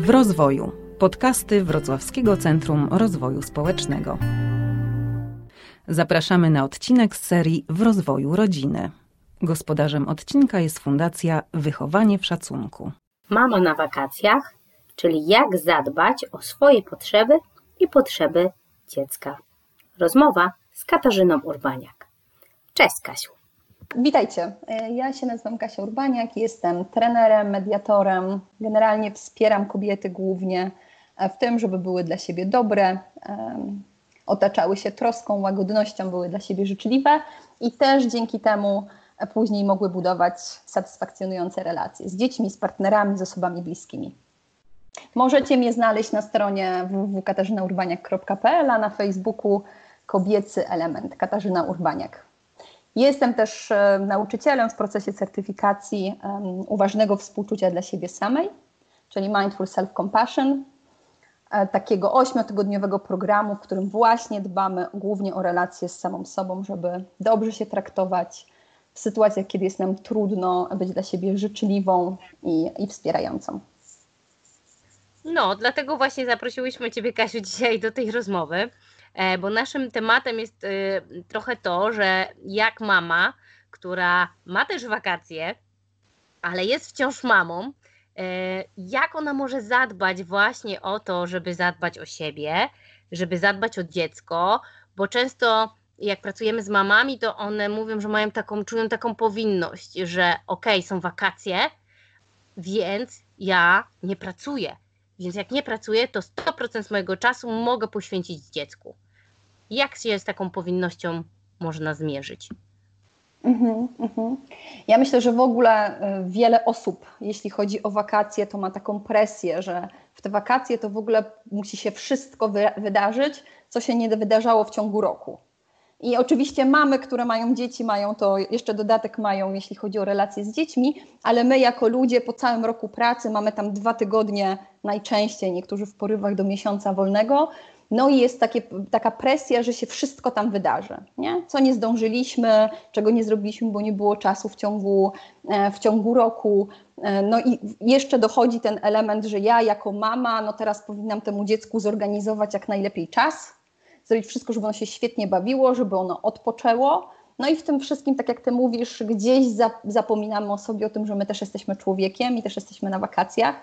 W rozwoju. Podcasty Wrocławskiego Centrum Rozwoju Społecznego. Zapraszamy na odcinek z serii W rozwoju rodziny. Gospodarzem odcinka jest Fundacja Wychowanie w Szacunku. Mama na wakacjach, czyli jak zadbać o swoje potrzeby i potrzeby dziecka. Rozmowa z Katarzyną Urbaniak. Cześć Kasiu. Witajcie, ja się nazywam Kasia Urbaniak, jestem trenerem, mediatorem. Generalnie wspieram kobiety głównie w tym, żeby były dla siebie dobre, otaczały się troską, łagodnością, były dla siebie życzliwe i też dzięki temu później mogły budować satysfakcjonujące relacje z dziećmi, z partnerami, z osobami bliskimi. Możecie mnie znaleźć na stronie www.katarzynaurbaniak.pl, a na Facebooku Kobiecy Element Katarzyna Urbaniak. Jestem też nauczycielem w procesie certyfikacji uważnego współczucia dla siebie samej, czyli Mindful Self-Compassion, takiego ośmiotygodniowego programu, w którym właśnie dbamy głównie o relacje z samą sobą, żeby dobrze się traktować w sytuacjach, kiedy jest nam trudno, być dla siebie życzliwą i, i wspierającą. No, dlatego właśnie zaprosiłyśmy Ciebie, Kasiu, dzisiaj do tej rozmowy, bo naszym tematem jest trochę to, że jak mama, która ma też wakacje, ale jest wciąż mamą, jak ona może zadbać właśnie o to, żeby zadbać o siebie, żeby zadbać o dziecko, bo często jak pracujemy z mamami, to one mówią, że mają taką, czują taką powinność, że okej, okay, są wakacje, więc ja nie pracuję. Więc jak nie pracuję, to 100% mojego czasu mogę poświęcić dziecku. Jak się z taką powinnością można zmierzyć? Mm-hmm, mm-hmm. Ja myślę, że w ogóle wiele osób, jeśli chodzi o wakacje, to ma taką presję, że w te wakacje to w ogóle musi się wszystko wy- wydarzyć, co się nie wydarzało w ciągu roku. I oczywiście mamy, które mają dzieci, mają to, jeszcze dodatek mają, jeśli chodzi o relacje z dziećmi, ale my jako ludzie po całym roku pracy mamy tam dwa tygodnie najczęściej, niektórzy w porywach do miesiąca wolnego. No i jest takie, taka presja, że się wszystko tam wydarzy. Nie? Co nie zdążyliśmy, czego nie zrobiliśmy, bo nie było czasu w ciągu, w ciągu roku. No i jeszcze dochodzi ten element, że ja jako mama, no teraz powinnam temu dziecku zorganizować jak najlepiej czas, zrobić wszystko, żeby ono się świetnie bawiło, żeby ono odpoczęło. No i w tym wszystkim, tak jak ty mówisz, gdzieś zapominamy o sobie, o tym, że my też jesteśmy człowiekiem i też jesteśmy na wakacjach.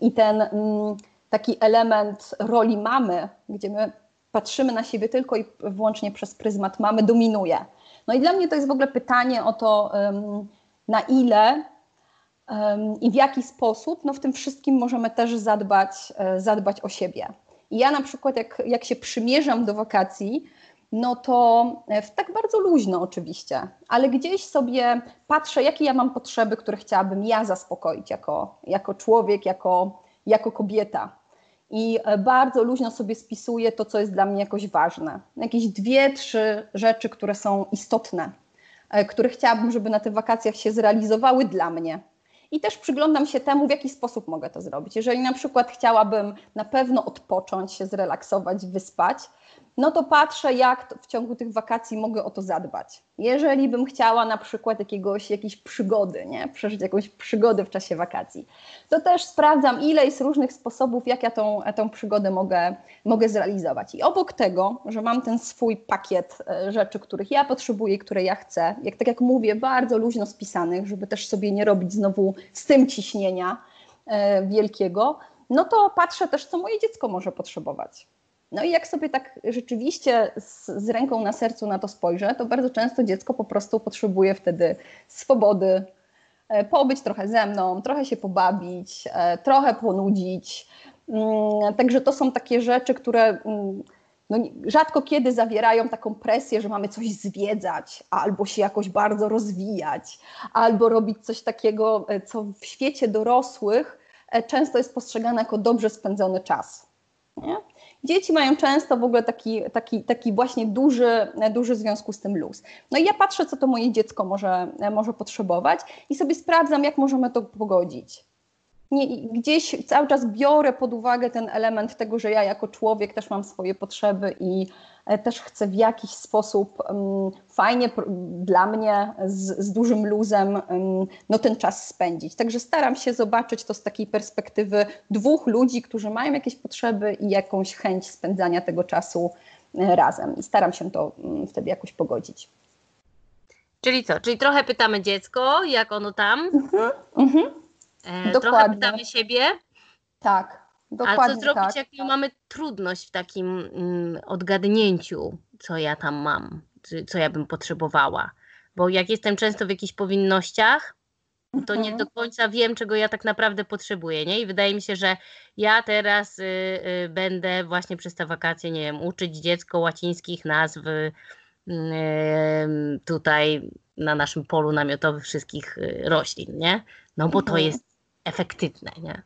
I ten mm, taki element roli mamy, gdzie my patrzymy na siebie tylko i wyłącznie przez pryzmat mamy, dominuje. No i dla mnie to jest w ogóle pytanie o to, na ile i w jaki sposób no w tym wszystkim możemy też zadbać, zadbać o siebie. I ja na przykład, jak, jak się przymierzam do wakacji, no to w tak bardzo luźno oczywiście, ale gdzieś sobie patrzę, jakie ja mam potrzeby, które chciałabym ja zaspokoić jako, jako człowiek, jako, jako kobieta. I bardzo luźno sobie spisuję to, co jest dla mnie jakoś ważne. Jakieś dwie, trzy rzeczy, które są istotne, które chciałabym, żeby na tych wakacjach się zrealizowały dla mnie i też przyglądam się temu, w jaki sposób mogę to zrobić. Jeżeli na przykład chciałabym na pewno odpocząć, się zrelaksować, wyspać, no to patrzę, jak w ciągu tych wakacji mogę o to zadbać. Jeżeli bym chciała na przykład jakiegoś, jakiejś przygody, nie? przeżyć jakąś przygodę w czasie wakacji, to też sprawdzam, ile jest różnych sposobów, jak ja tą, tą przygodę mogę, mogę zrealizować. I obok tego, że mam ten swój pakiet rzeczy, których ja potrzebuję, które ja chcę, jak tak jak mówię, bardzo luźno spisanych, żeby też sobie nie robić znowu z tym ciśnienia e, wielkiego, no to patrzę też, co moje dziecko może potrzebować. No i jak sobie tak rzeczywiście z, z, ręką na sercu na to spojrzę, to bardzo często dziecko po prostu potrzebuje wtedy swobody, e, pobyć trochę ze mną, trochę się pobawić, e, trochę ponudzić. Mm, także to są takie rzeczy, które mm, no, rzadko kiedy zawierają taką presję, że mamy coś zwiedzać, albo się jakoś bardzo rozwijać, albo robić coś takiego, e, co w świecie dorosłych często jest postrzegane jako dobrze spędzony czas. Nie? Dzieci mają często w ogóle taki, taki, taki właśnie duży, duży w związku z tym luz. No i ja patrzę, co to moje dziecko może, może potrzebować i sobie sprawdzam, jak możemy to pogodzić. nie, gdzieś cały czas biorę pod uwagę ten element tego, że ja jako człowiek też mam swoje potrzeby i też chcę w jakiś sposób fajnie dla mnie z, z, dużym luzem no, ten czas spędzić. Także staram się zobaczyć to z takiej perspektywy dwóch ludzi, którzy mają jakieś potrzeby i jakąś chęć spędzania tego czasu e, razem. I staram się to wtedy jakoś pogodzić. Czyli co? Czyli trochę pytamy dziecko, jak ono tam? Mhm, mhm. E, trochę pytamy siebie. Tak, dokładnie. Ale co zrobić, tak, jak tak. mamy trudność w takim mm, odgadnięciu, co ja tam mam, co ja bym potrzebowała? Bo jak jestem często w jakichś powinnościach, to nie do mhm. końca wiem, czego ja tak naprawdę potrzebuję, nie? I wydaje mi się, że ja teraz y, y, będę właśnie przez te wakacje, nie wiem, uczyć dziecko łacińskich nazw y, tutaj na naszym polu namiotowym wszystkich y, roślin, nie? No bo to mhm. jest efektywne, nie?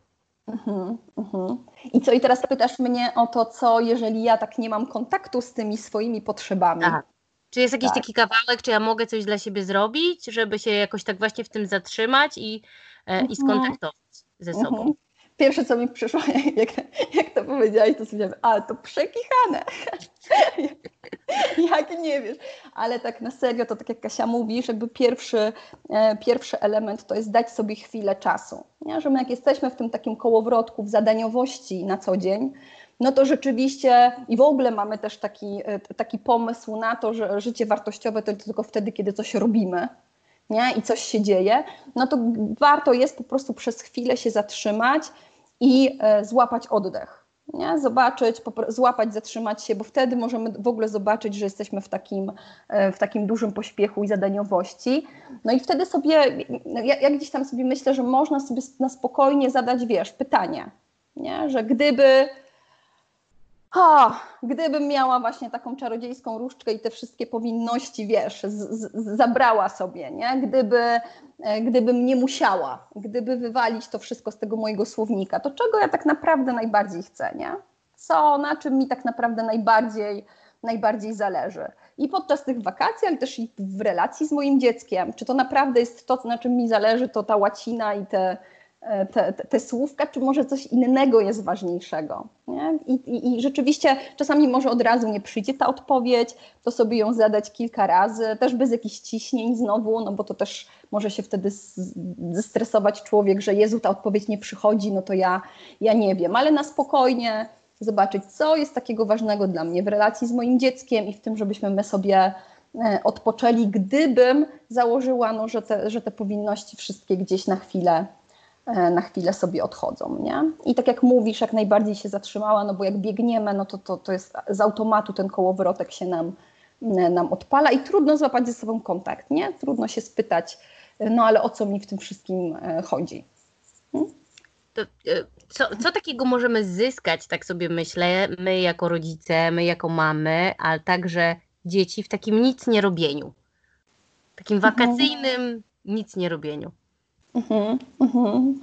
Mhm, mhm. I co, i teraz pytasz mnie o to, co jeżeli ja tak nie mam kontaktu z tymi swoimi potrzebami? Tak. Czy jest jakiś tak. taki kawałek, czy ja mogę coś dla siebie zrobić, żeby się jakoś tak właśnie w tym zatrzymać i, e, i skontaktować ze sobą? Pierwsze, co mi przyszło, jak, jak to powiedziałeś, to sobie ale to przekichane. jak nie wiesz. Ale tak na serio, to tak jak Kasia mówi, jakby pierwszy, e, pierwszy element to jest dać sobie chwilę czasu. Nie? Że my jak jesteśmy w tym takim kołowrotku, w zadaniowości na co dzień, no to rzeczywiście i w ogóle mamy też taki, e, taki pomysł na to, że życie wartościowe to tylko wtedy, kiedy coś robimy. Nie? i coś się dzieje, no to warto jest po prostu przez chwilę się zatrzymać i e, złapać oddech nie? zobaczyć, złapać, zatrzymać się, bo wtedy możemy w ogóle zobaczyć, że jesteśmy w takim, e, w takim dużym pośpiechu i zadaniowości. No i wtedy sobie, no ja, ja gdzieś tam sobie myślę, że można sobie na spokojnie zadać, wiesz, pytanie, nie? że gdyby o, gdybym miała właśnie taką czarodziejską różdżkę i te wszystkie powinności, wiesz, z, z, zabrała sobie, nie? Gdyby, e, gdybym nie musiała, gdyby wywalić to wszystko z tego mojego słownika, to czego ja tak naprawdę najbardziej chcę, nie? Co, na czym mi tak naprawdę najbardziej, najbardziej zależy? I podczas tych wakacji, ale też i w relacji z moim dzieckiem, czy to naprawdę jest to, na czym mi zależy, to ta łacina i te te, te, te, słówka, czy może coś innego jest ważniejszego. I, i, I, rzeczywiście czasami może od razu nie przyjdzie ta odpowiedź, to sobie ją zadać kilka razy, też bez jakichś ciśnień znowu, no bo to też może się wtedy zestresować człowiek, że Jezu, ta odpowiedź nie przychodzi, no to ja, ja nie wiem, ale na spokojnie zobaczyć, co jest takiego ważnego dla mnie w relacji z moim dzieckiem i w tym, żebyśmy my sobie e, odpoczęli, gdybym założyła, no, że, te, że te powinności wszystkie gdzieś na chwilę E, na chwilę sobie odchodzą, nie? I tak jak mówisz, jak najbardziej się zatrzymała, no bo jak biegniemy, no to, to, to jest z automatu ten kołowrotek się nam, e, nam odpala i trudno złapać ze sobą kontakt, nie? Trudno się spytać, no ale o co mi w tym wszystkim e, chodzi? Hmm? To, co, co takiego możemy zyskać, tak sobie myślę, my jako rodzice, my jako mamy, ale także dzieci w takim nic nie robieniu, takim mhm. wakacyjnym nic nie robieniu? Mhm, mhm.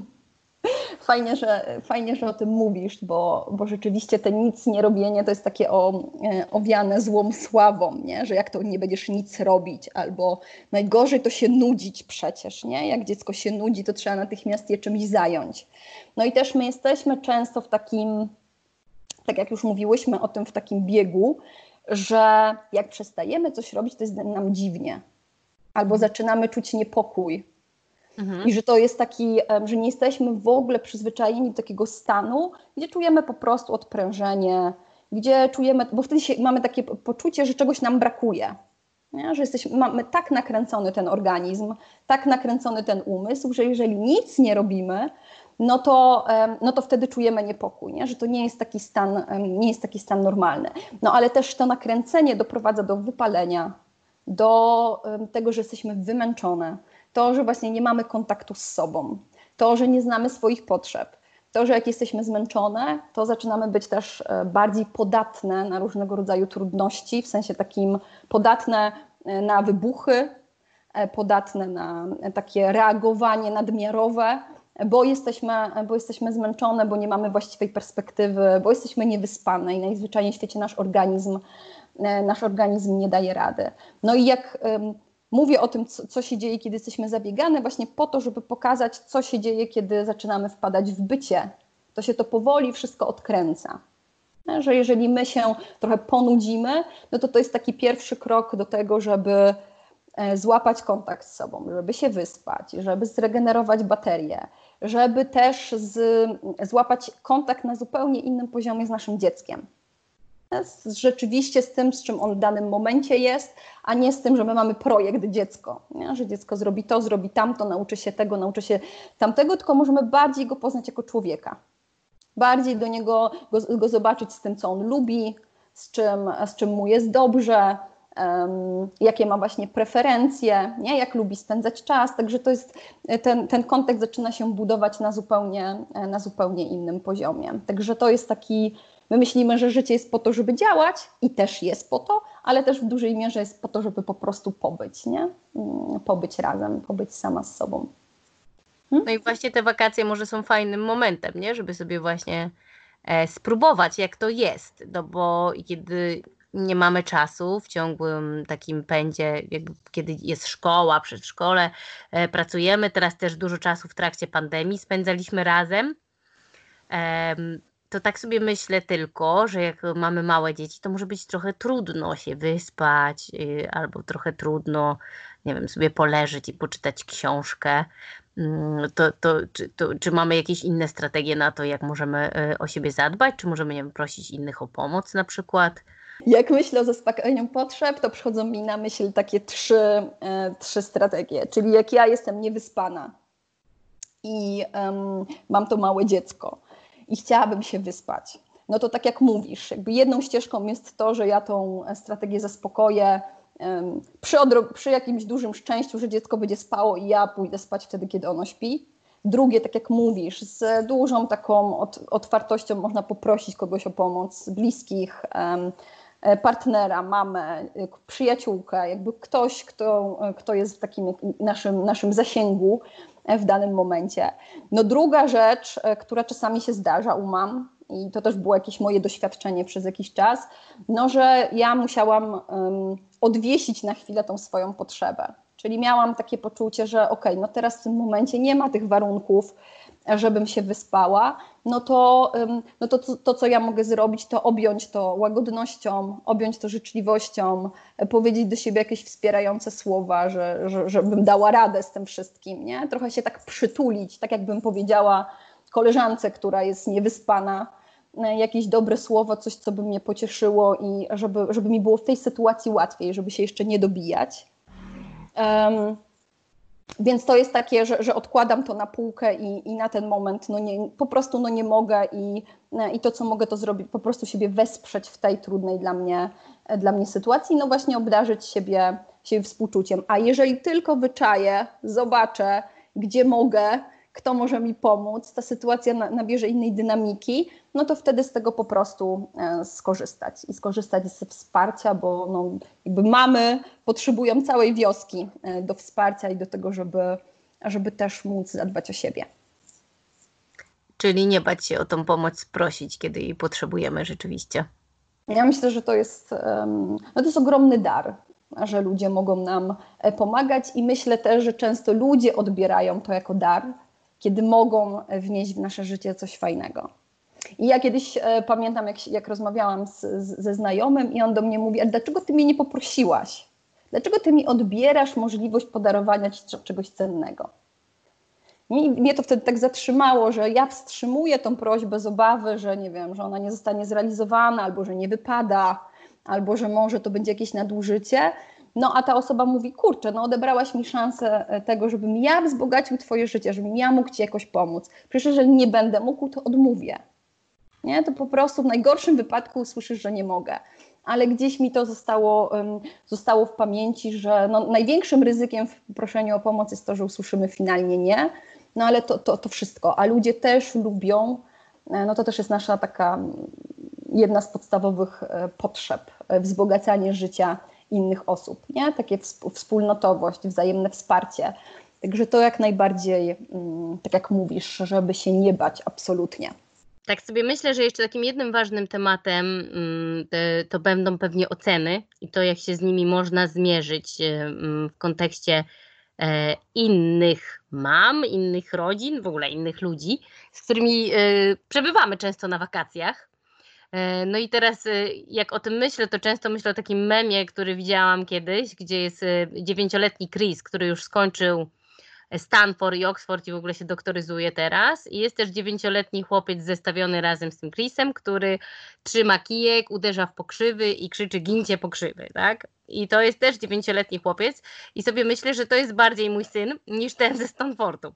Fajnie, że, fajnie, że o tym mówisz, bo, bo rzeczywiście te nic nie robienie to jest takie o, e, owiane złą sławą, nie? że jak to nie będziesz nic robić, albo najgorzej to się nudzić przecież, nie? jak dziecko się nudzi, to trzeba natychmiast je czymś zająć. No i też my jesteśmy często w takim, tak jak już mówiłyśmy o tym, w takim biegu, że jak przestajemy coś robić, to jest nam dziwnie, albo zaczynamy czuć niepokój, Mhm. I że to jest taki, że nie jesteśmy w ogóle przyzwyczajeni do takiego stanu, gdzie czujemy po prostu odprężenie, gdzie czujemy, bo wtedy się, mamy takie poczucie, że czegoś nam brakuje. Nie? Że jesteśmy, mamy tak nakręcony ten organizm, tak nakręcony ten umysł, że jeżeli nic nie robimy, no to, no to wtedy czujemy niepokój, nie? że to nie jest, taki stan, nie jest taki stan normalny. No ale też to nakręcenie doprowadza do wypalenia, do tego, że jesteśmy wymęczone, to, że właśnie nie mamy kontaktu z sobą, to, że nie znamy swoich potrzeb, to, że jak jesteśmy zmęczone, to zaczynamy być też e, bardziej podatne na różnego rodzaju trudności, w sensie takim podatne e, na wybuchy, e, podatne na takie reagowanie nadmiarowe, bo jesteśmy, bo jesteśmy zmęczone, bo nie mamy właściwej perspektywy, bo jesteśmy niewyspane i najzwyczajniej w świecie nasz organizm, nasz organizm nie daje rady. No i jak Mówię o tym, co, co, się dzieje, kiedy jesteśmy zabiegane, właśnie po to, żeby pokazać, co się dzieje, kiedy zaczynamy wpadać w bycie. To się to powoli wszystko odkręca. Że jeżeli my się trochę ponudzimy, no to to jest taki pierwszy krok do tego, żeby e, złapać kontakt z sobą, żeby się wyspać, żeby zregenerować baterię, żeby też z, złapać kontakt na zupełnie innym poziomie z naszym dzieckiem rzeczywiście z tym, z czym on w danym momencie jest, a nie z tym, że my mamy projekt dziecko, nie? że dziecko zrobi to, zrobi tamto, nauczy się tego, nauczy się tamtego, tylko możemy bardziej go poznać jako człowieka. Bardziej do niego go, go zobaczyć z tym, co on lubi, z czym, z czym mu jest dobrze, um, jakie ma właśnie preferencje, nie? jak lubi spędzać czas. Także to jest, ten, ten kontekst zaczyna się budować na zupełnie, na zupełnie innym poziomie. Także to jest taki My myślimy, że życie jest po to, żeby działać i też jest po to, ale też w dużej mierze jest po to, żeby po prostu pobyć, nie? Mm, pobyć razem, pobyć sama z sobą. Hmm? No i właśnie te wakacje może są fajnym momentem, nie? Żeby sobie właśnie e, spróbować, jak to jest, no bo kiedy nie mamy czasu w ciągłym takim pędzie, kiedy jest szkoła, przedszkole, e, pracujemy, teraz też dużo czasu w trakcie pandemii spędzaliśmy razem to tak sobie myślę tylko, że jak mamy małe dzieci, to może być trochę trudno się wyspać, yy, albo trochę trudno, nie wiem, sobie poleżeć i poczytać książkę. Mm, to, to, czy, to, czy mamy jakieś inne strategie na to, jak możemy y, o siebie zadbać? Czy możemy nie wiem, prosić innych o pomoc na przykład? Jak myślę o zaspokojeniu potrzeb, to przychodzą mi na myśl takie trzy, e, trzy strategie. Czyli jak ja jestem niewyspana i um, mam to małe dziecko, i chciałabym się wyspać. No to tak jak mówisz, jakby jedną ścieżką jest to, że ja tą strategię zaspokoję przy, przy jakimś dużym szczęściu, że dziecko będzie spało i ja pójdę spać wtedy, kiedy ono śpi. Drugie, tak jak mówisz, z dużą taką otwartością można poprosić kogoś o pomoc, bliskich, partnera, mamę, przyjaciółkę, jakby ktoś, kto, kto jest w takim naszym, naszym zasięgu, w danym momencie. No druga rzecz, e, która czasami się zdarza u mam, i to też było jakieś moje doświadczenie przez jakiś czas, no że ja musiałam um, odwiesić na chwilę tą swoją potrzebę. Czyli miałam takie poczucie, że okej, okay, no teraz w tym momencie nie ma tych warunków, żebym się wyspała, no to, no to, to, co ja mogę zrobić, to objąć to łagodnością, objąć to życzliwością, powiedzieć do siebie jakieś wspierające słowa, że, że, żebym dała radę z tym wszystkim, nie? Trochę się tak przytulić, tak jakbym powiedziała koleżance, która jest niewyspana, e, jakieś dobre słowo, coś, co by mnie pocieszyło i żeby, żeby mi było w tej sytuacji łatwiej, żeby się jeszcze nie dobijać. Um, więc to jest takie, że, że odkładam to na półkę i, i na ten moment no nie, po prostu no nie mogę i, i to, co mogę, to zrobić, po prostu siebie wesprzeć w tej trudnej dla mnie, dla mnie sytuacji, no właśnie obdarzyć siebie, siebie współczuciem. A jeżeli tylko wyczaję, zobaczę, gdzie mogę, kto może mi pomóc, ta sytuacja nabierze innej dynamiki, no to wtedy z tego po prostu e, skorzystać i skorzystać ze wsparcia, bo no, jakby mamy potrzebują całej wioski e, do wsparcia i do tego, żeby, żeby też móc zadbać o siebie. Czyli nie bać się o tą pomoc prosić, kiedy jej potrzebujemy rzeczywiście. Ja myślę, że to jest, no to jest ogromny dar, że ludzie mogą nam e, pomagać i myślę też, że często ludzie odbierają to jako dar, kiedy mogą wnieść w nasze życie coś fajnego. I ja kiedyś e, pamiętam, jak, jak rozmawiałam z, z, ze znajomym, i on do mnie mówi: A dlaczego ty mnie nie poprosiłaś? Dlaczego ty mi odbierasz możliwość podarowania ci czegoś cennego? I mnie to wtedy tak zatrzymało, że ja wstrzymuję tą prośbę z obawy, że nie wiem, że ona nie zostanie zrealizowana, albo że nie wypada, albo że może to będzie jakieś nadużycie. No a ta osoba mówi, kurczę, no odebrałaś mi szansę e, tego, żebym ja wzbogacił twoje życie, żebym ja mógł ci jakoś pomóc. Przecież jeżeli nie będę mógł, to odmówię. Nie? To po prostu w najgorszym wypadku usłyszysz, że nie mogę. Ale gdzieś mi to zostało, zostało w pamięci, że no, największym ryzykiem w proszeniu o pomoc jest to, że usłyszymy finalnie nie, no ale to, to, to wszystko. A ludzie też lubią, e, no to też jest nasza taka jedna z podstawowych e, potrzeb, wzbogacanie życia innych osób, nie? Takie wspólnotowość, wzajemne wsparcie. Także to jak najbardziej, mm, tak jak mówisz, żeby się nie bać absolutnie. tak sobie myślę, że jeszcze takim jednym ważnym tematem mm, to będą pewnie oceny i to, jak się z nimi można zmierzyć mm, w kontekście e, innych mam, innych rodzin, w ogóle innych ludzi, z którymi e, przebywamy często na wakacjach. E, no i teraz, jak o tym myślę, to często myślę o takim memie, który widziałam kiedyś, gdzie jest dziewięcioletni Chris, który już skończył Stanford i Oxford i w ogóle się doktoryzuje teraz. I jest też dziewięcioletni chłopiec zestawiony razem z tym Chrisem, który trzyma kijek, uderza w pokrzywy i krzyczy gincie pokrzywy, tak? I to jest też dziewięcioletni chłopiec i sobie myślę, że to jest bardziej mój syn niż ten ze Stanfordu.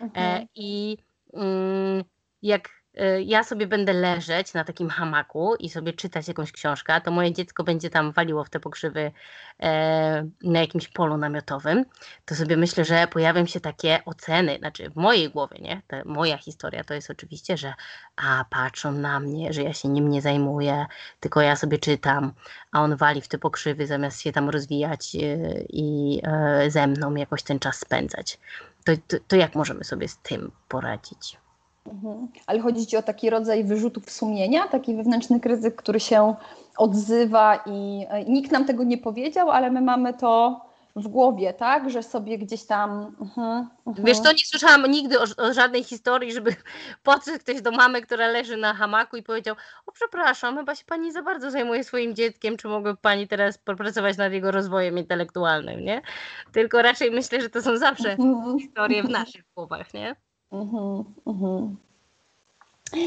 E, mhm. I mm, jak ja sobie będę leżeć na takim hamaku i sobie czytać jakąś książkę, to moje dziecko będzie tam waliło w te pokrzywy e, na jakimś polu namiotowym, to sobie myślę, że pojawią się takie oceny, znaczy w mojej głowie, nie? Ta moja historia to jest oczywiście, że a patrzą na mnie, że ja się nim nie zajmuję, tylko ja sobie czytam, a on wali w te pokrzywy zamiast się tam rozwijać y, i e, ze mną jakoś ten czas spędzać. To, to, to jak możemy sobie z tym poradzić? Mhm. Ale chodzi ci o taki rodzaj wyrzutów sumienia, taki wewnętrzny kryzyk, który się odzywa i, i nikt nam tego nie powiedział, ale my mamy to w głowie, tak? Że sobie gdzieś tam. Uh -huh, uh -huh. Wiesz, to nie słyszałam nigdy o, o, żadnej historii, żeby podszedł ktoś do mamy, która leży na hamaku i powiedział: O, przepraszam, chyba się pani za bardzo zajmuje swoim dzieckiem, czy mogłaby pani teraz popracować nad jego rozwojem intelektualnym, nie? Tylko raczej myślę, że to są zawsze uh -huh. historie w naszych głowach, nie? Mhm, mhm.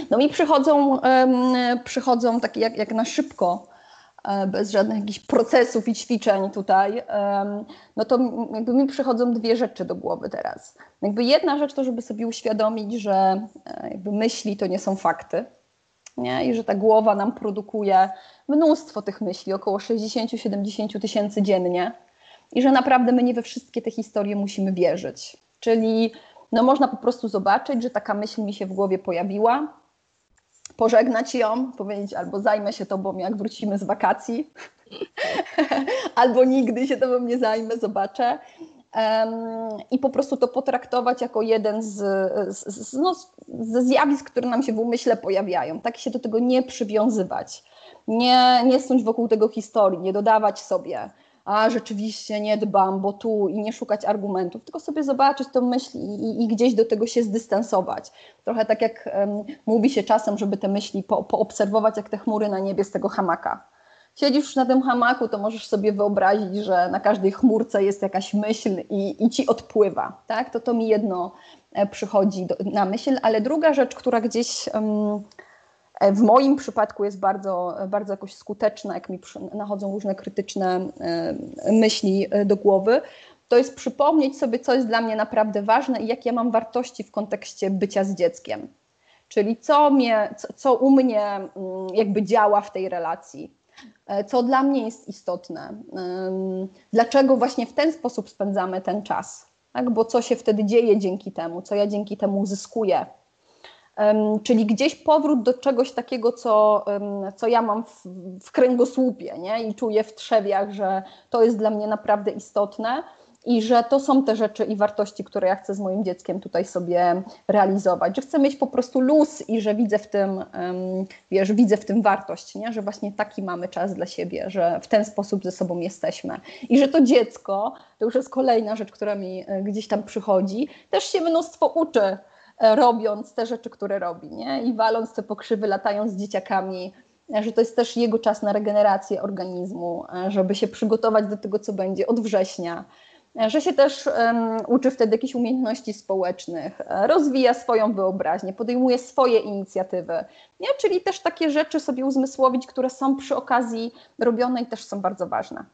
No mi przychodzą, przychodzą takie jak, jak na szybko, e, bez żadnych jakichś procesów i ćwiczeń tutaj, no to jakby mi przychodzą dwie rzeczy do głowy teraz. Jakby jedna rzecz to, żeby sobie uświadomić, że e, jakby myśli to nie są fakty, nie? i że ta głowa nam produkuje mnóstwo tych myśli, około 60-70 tysięcy dziennie i że naprawdę my nie we wszystkie te historie musimy wierzyć. Czyli no można po prostu zobaczyć, że taka myśl mi się w głowie pojawiła, pożegnać ją, powiedzieć albo zajmę się tobą, jak wrócimy z wakacji, albo nigdy się tobą nie zajmę, zobaczę. I po prostu to potraktować jako jeden z, z, z, no, ze zjawisk, które nam się w umyśle pojawiają. Tak się do tego nie przywiązywać, nie, nie snuć wokół tego historii, nie dodawać sobie a rzeczywiście nie dbam, bo tu i nie szukać argumentów, tylko sobie zobaczyć tę myśl i, i gdzieś do tego się zdystansować. Trochę tak jak um, mówi się czasem, żeby te myśli po, poobserwować, jak te chmury na niebie z tego hamaka. Siedzisz na tym hamaku, to możesz sobie wyobrazić, że na każdej chmurce jest jakaś myśl i, i ci odpływa. Tak? To to mi jedno e, przychodzi do, na myśl, ale druga rzecz, która gdzieś um, w moim przypadku jest bardzo, bardzo jakoś skuteczna, jak mi nachodzą różne krytyczne e, myśli e, do głowy, to jest przypomnieć sobie, co jest dla mnie naprawdę ważne i jakie ja mam wartości w kontekście bycia z dzieckiem. Czyli co, mnie, co, co u mnie mm, jakby działa w tej relacji, co dla mnie jest istotne, dlaczego właśnie w ten sposób spędzamy ten czas, tak? bo co się wtedy dzieje dzięki temu, co ja dzięki temu uzyskuję czyli gdzieś powrót do czegoś takiego, co, co ja mam w, w kręgosłupie nie? i czuję w trzewiach, że to jest dla mnie naprawdę istotne i że to są te rzeczy i wartości, które ja chcę z moim dzieckiem tutaj sobie realizować, że chcę mieć po prostu luz i że widzę w tym, wiesz, widzę w tym wartość, nie? że właśnie taki mamy czas dla siebie, że w ten sposób ze sobą jesteśmy i że to dziecko, to już jest kolejna rzecz, która mi e, gdzieś tam przychodzi, też się mnóstwo uczy robiąc te rzeczy, które robi, nie? I waląc te pokrzywy, latając z dzieciakami, e, że to jest też jego czas na regenerację organizmu, e, żeby się przygotować do tego, co będzie od września, że się też um, uczy wtedy jakichś umiejętności społecznych, rozwija swoją wyobraźnię, podejmuje swoje inicjatywy, nie? czyli też takie rzeczy sobie uzmysłowić, które są przy okazji robione i też są bardzo ważne.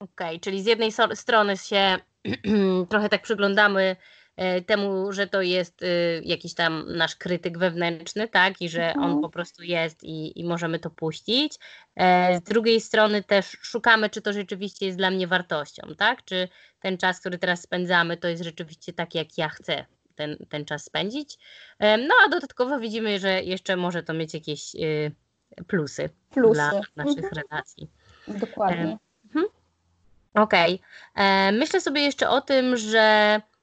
Okej, okay, czyli z jednej strony się trochę tak przyglądamy E, temu, że to jest y, jakiś tam nasz krytyk wewnętrzny, tak, i że on mhm. po prostu jest i, i możemy to puścić. E, z drugiej strony też szukamy, czy to rzeczywiście jest dla mnie wartością, tak, czy ten czas, który teraz spędzamy, to jest rzeczywiście tak, jak ja chcę ten, ten czas spędzić. E, no a dodatkowo widzimy, że jeszcze może to mieć jakieś y, plusy, plusy. dla naszych mhm. relacji. Dokładnie. Mhm. Okej. Okay. Myślę sobie jeszcze o tym, że E,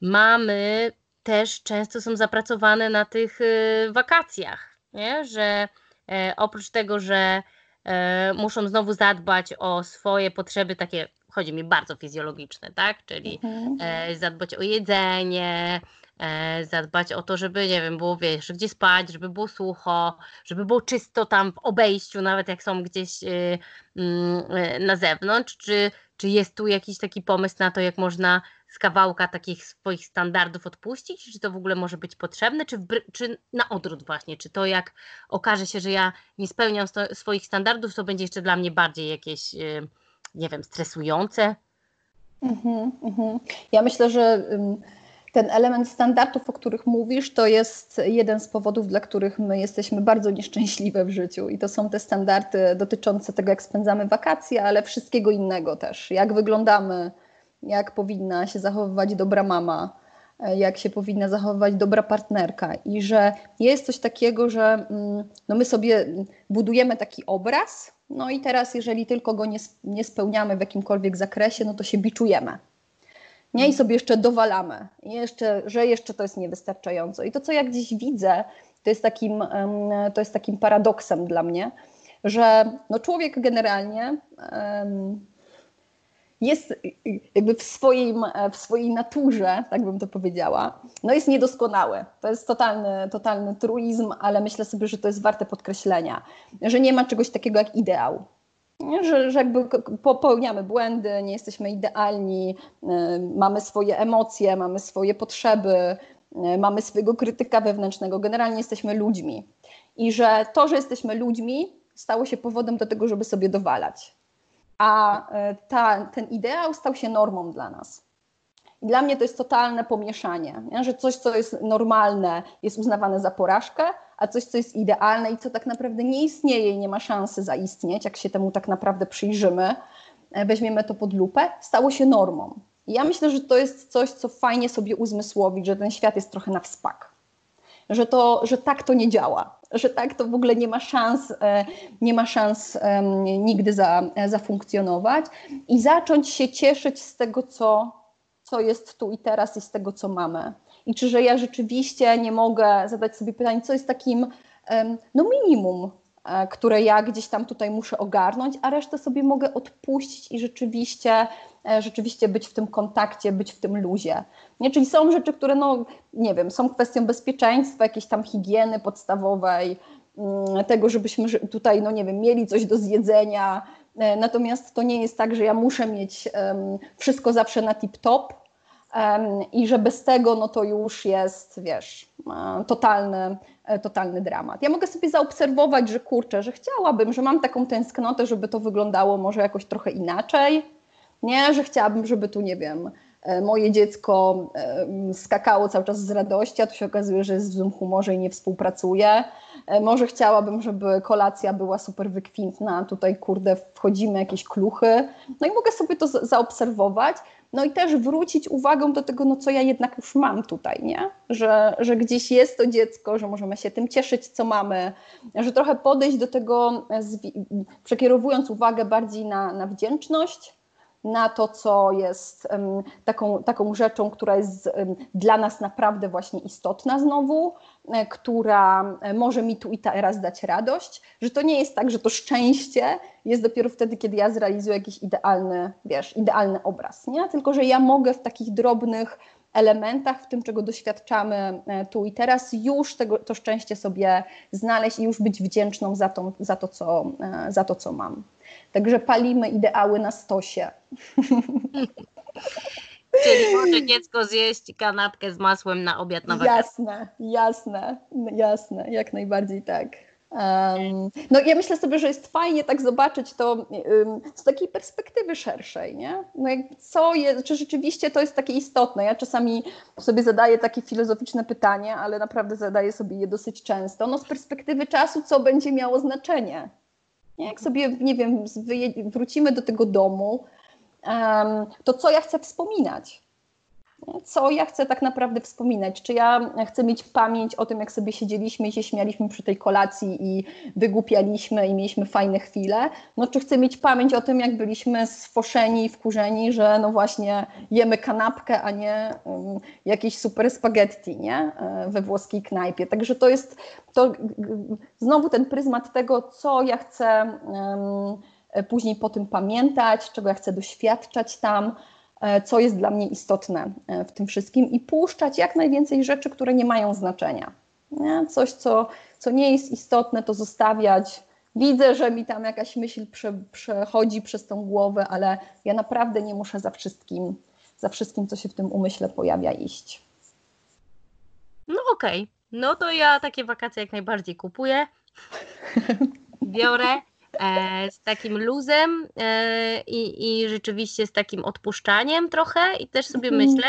mamy też często są zapracowane na tych y, wakacjach, nie? że e, oprócz tego, że e, muszą znowu zadbać o swoje potrzeby takie, chodzi mi bardzo fizjologiczne, tak? Czyli mhm. E, zadbać o jedzenie, zadbać o to, żeby, nie wiem, było, wiesz, gdzie spać, żeby było sucho, żeby było czysto tam w obejściu, nawet jak są gdzieś y, mm, na zewnątrz, czy, czy jest tu jakiś taki pomysł na to, jak można z kawałka takich swoich standardów odpuścić? Czy to w ogóle może być potrzebne? Czy, czy na odwrót właśnie? Czy to jak okaże się, że ja nie spełniam sto, swoich standardów, to będzie jeszcze dla mnie bardziej jakieś, y, nie wiem, stresujące? Mhm, mhm. Ja myślę, że ten element standardów, o których mówisz, to jest jeden z powodów, dla których my jesteśmy bardzo nieszczęśliwe w życiu. I to są te standardy dotyczące tego, jak spędzamy wakacje, ale wszystkiego innego też. Jak wyglądamy, jak powinna się zachowywać dobra mama, e, jak się powinna zachowywać dobra partnerka i że jest coś takiego, że mm, no my sobie budujemy taki obraz, no i teraz jeżeli tylko go nie, nie spełniamy w jakimkolwiek zakresie, no to się biczujemy. Nie? I sobie jeszcze dowalamy, jeszcze, że jeszcze to jest niewystarczająco. I to, co ja gdzieś widzę, to jest takim, to jest takim paradoksem dla mnie, że no człowiek generalnie jest jakby w, swoim, w swojej naturze, tak bym to powiedziała, no jest niedoskonały. To jest totalny, totalny truizm, ale myślę sobie, że to jest warte podkreślenia, że nie ma czegoś takiego jak ideał. Że, że jakby popełniamy błędy, nie jesteśmy idealni, y, mamy swoje emocje, mamy swoje potrzeby, y, mamy swojego krytyka wewnętrznego, generalnie jesteśmy ludźmi. I że to, że jesteśmy ludźmi, stało się powodem do tego, żeby sobie dowalać a e, ta, ten ideał stał się normą dla nas. I dla mnie to jest totalne pomieszanie, nie? że coś, co jest normalne, jest uznawane za porażkę, a coś, co jest idealne i co tak naprawdę nie istnieje i nie ma szansy zaistnieć, jak się temu tak naprawdę przyjrzymy, e, weźmiemy to pod lupę, stało się normą. I ja myślę, że to jest coś, co fajnie sobie uzmysłowić, że ten świat jest trochę na wspak że, to, że tak to nie działa, że tak to w ogóle nie ma szans, e, nie ma szans nigdy za, zafunkcjonować i zacząć się cieszyć z tego, co, co jest tu i teraz i z tego, co mamy. I czy, że ja rzeczywiście nie mogę zadać sobie pytanie, co jest takim no minimum, e, które ja gdzieś tam tutaj muszę ogarnąć, a resztę sobie mogę odpuścić i rzeczywiście E, rzeczywiście być w tym kontakcie, być w tym luzie. Nie? Czyli są rzeczy, które, no, nie wiem, są kwestią bezpieczeństwa, jakiejś tam higieny podstawowej, mm, tego, żebyśmy tutaj, no nie wiem, mieli coś do zjedzenia. E, natomiast to nie jest tak, że ja muszę mieć wszystko zawsze na tip-top i że bez tego, no to już jest, wiesz, e, totalny, totalny dramat. Ja mogę sobie zaobserwować, że kurczę, że chciałabym, że mam taką tęsknotę, żeby to wyglądało może jakoś trochę inaczej, nie, że chciałabym, żeby tu, nie wiem, e, moje dziecko e, skakało cały czas z radości, a tu się okazuje, że jest w złym humorze i nie współpracuje. E, może chciałabym, żeby kolacja była super wykwintna, tutaj kurde wchodzimy jakieś kluchy. No i mogę sobie to zaobserwować, no i też wrócić uwagą do tego, no co ja jednak już mam tutaj, nie? Że, że gdzieś jest to dziecko, że możemy się tym cieszyć, co mamy, że trochę podejść do tego, przekierowując uwagę bardziej na, na wdzięczność, na to, co jest taką, taką rzeczą, która jest dla nas naprawdę właśnie istotna znowu, e, która e, może mi tu i teraz dać radość, że to nie jest tak, że to szczęście jest dopiero wtedy, kiedy ja zrealizuję jakiś idealny, wiesz, idealny obraz, nie? Tylko, że ja mogę w takich drobnych elementach, w tym, czego doświadczamy e, tu i teraz, już tego, to szczęście sobie znaleźć i już być wdzięczną za to, za to, co, za to co mam. Także palimy ideały na stosie. Czyli może dziecko zjeść kanapkę z masłem na obiad na wakacje. Jasne, jasne, jasne, jak najbardziej tak. Um, no ja myślę sobie, że jest fajnie tak zobaczyć to um, z takiej perspektywy szerszej, nie? No jak, co jest, czy rzeczywiście to jest takie istotne? Ja czasami sobie zadaję takie filozoficzne pytanie, ale naprawdę zadaję sobie je dosyć często. No z perspektywy czasu, co będzie miało znaczenie? Jak sobie, nie wiem, wrócimy do tego domu, to co ja chcę wspominać? Co ja chcę tak naprawdę wspominać. Czy ja chcę mieć pamięć o tym, jak sobie siedzieliśmy i się śmialiśmy przy tej kolacji i wygłupialiśmy i mieliśmy fajne chwile, no czy chcę mieć pamięć o tym, jak byliśmy sfoszeni i wkurzeni, że no właśnie jemy kanapkę, a nie um, jakieś super spaghetti, nie? E, we włoskiej knajpie. Także to jest to znowu ten pryzmat tego, co ja chcę um, później po tym pamiętać, czego ja chcę doświadczać tam, co jest dla mnie istotne e, w tym wszystkim i puszczać jak najwięcej rzeczy, które nie mają znaczenia. Nie? Coś, co, co nie jest istotne, to zostawiać. Widzę, że mi tam jakaś myśl prze, przechodzi przez tą głowę, ale ja naprawdę nie muszę za wszystkim, za wszystkim, co się w tym umyśle pojawia, iść. No okej, okay. no to ja takie wakacje jak najbardziej kupuję. Biorę E, z takim luzem e, i, i rzeczywiście z takim odpuszczaniem trochę i też sobie mhm. myślę,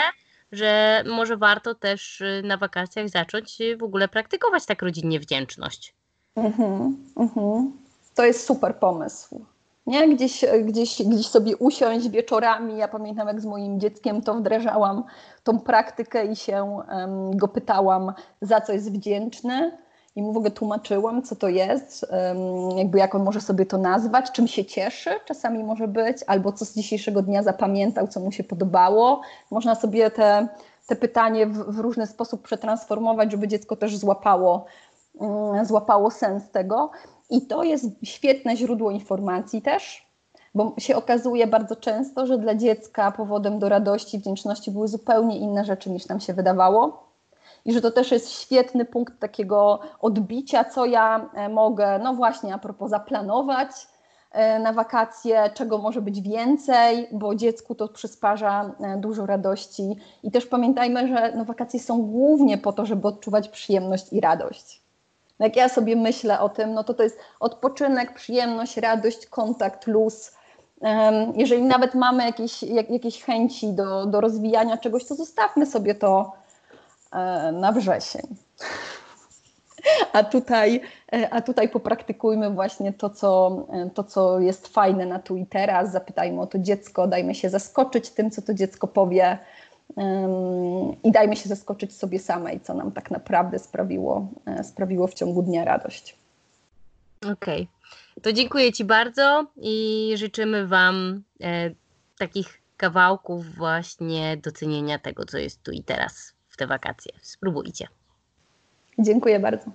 że może warto też y, na wakacjach zacząć w ogóle praktykować tak rodzinnie wdzięczność. Mhm, mhm. To jest super pomysł. Nie? Gdzieś, gdzieś, gdzieś sobie usiąść wieczorami. Ja pamiętam, jak z moim dzieckiem to wdrażałam tą praktykę i się um, go pytałam, za co jest wdzięczny i mu w ogóle tłumaczyłam, co to jest, jakby jak on może sobie to nazwać, czym się cieszy, czasami może być, albo co z dzisiejszego dnia zapamiętał, co mu się podobało. Można sobie te, te pytanie w, w różny sposób przetransformować, żeby dziecko też złapało, mm, złapało sens tego. I to jest świetne źródło informacji też, bo się okazuje bardzo często, że dla dziecka powodem do radości, wdzięczności były zupełnie inne rzeczy niż nam się wydawało i że to też jest świetny punkt takiego odbicia, co ja e, mogę, no właśnie a propos zaplanować e, na wakacje, czego może być więcej, bo dziecku to przysparza e, dużo radości. I też pamiętajmy, że no, wakacje są głównie po to, żeby odczuwać przyjemność i radość. No, jak ja sobie myślę o tym, no to to jest odpoczynek, przyjemność, radość, kontakt, luz. Jeżeli nawet mamy jakieś, jakieś chęci do, do rozwijania czegoś, to zostawmy sobie to na wrzesień. A tutaj, e, a tutaj popraktykujmy właśnie to co, e, to, co jest fajne na tu i teraz. Zapytajmy o to dziecko, dajmy się zaskoczyć tym, co to dziecko powie i dajmy się zaskoczyć sobie samej, co nam tak naprawdę sprawiło, sprawiło w ciągu dnia radość. Okej, okay. to dziękuję Ci bardzo i życzymy Wam e, takich kawałków właśnie docenienia tego, co jest tu i teraz w te wakacje. Spróbujcie. Dziękuję bardzo.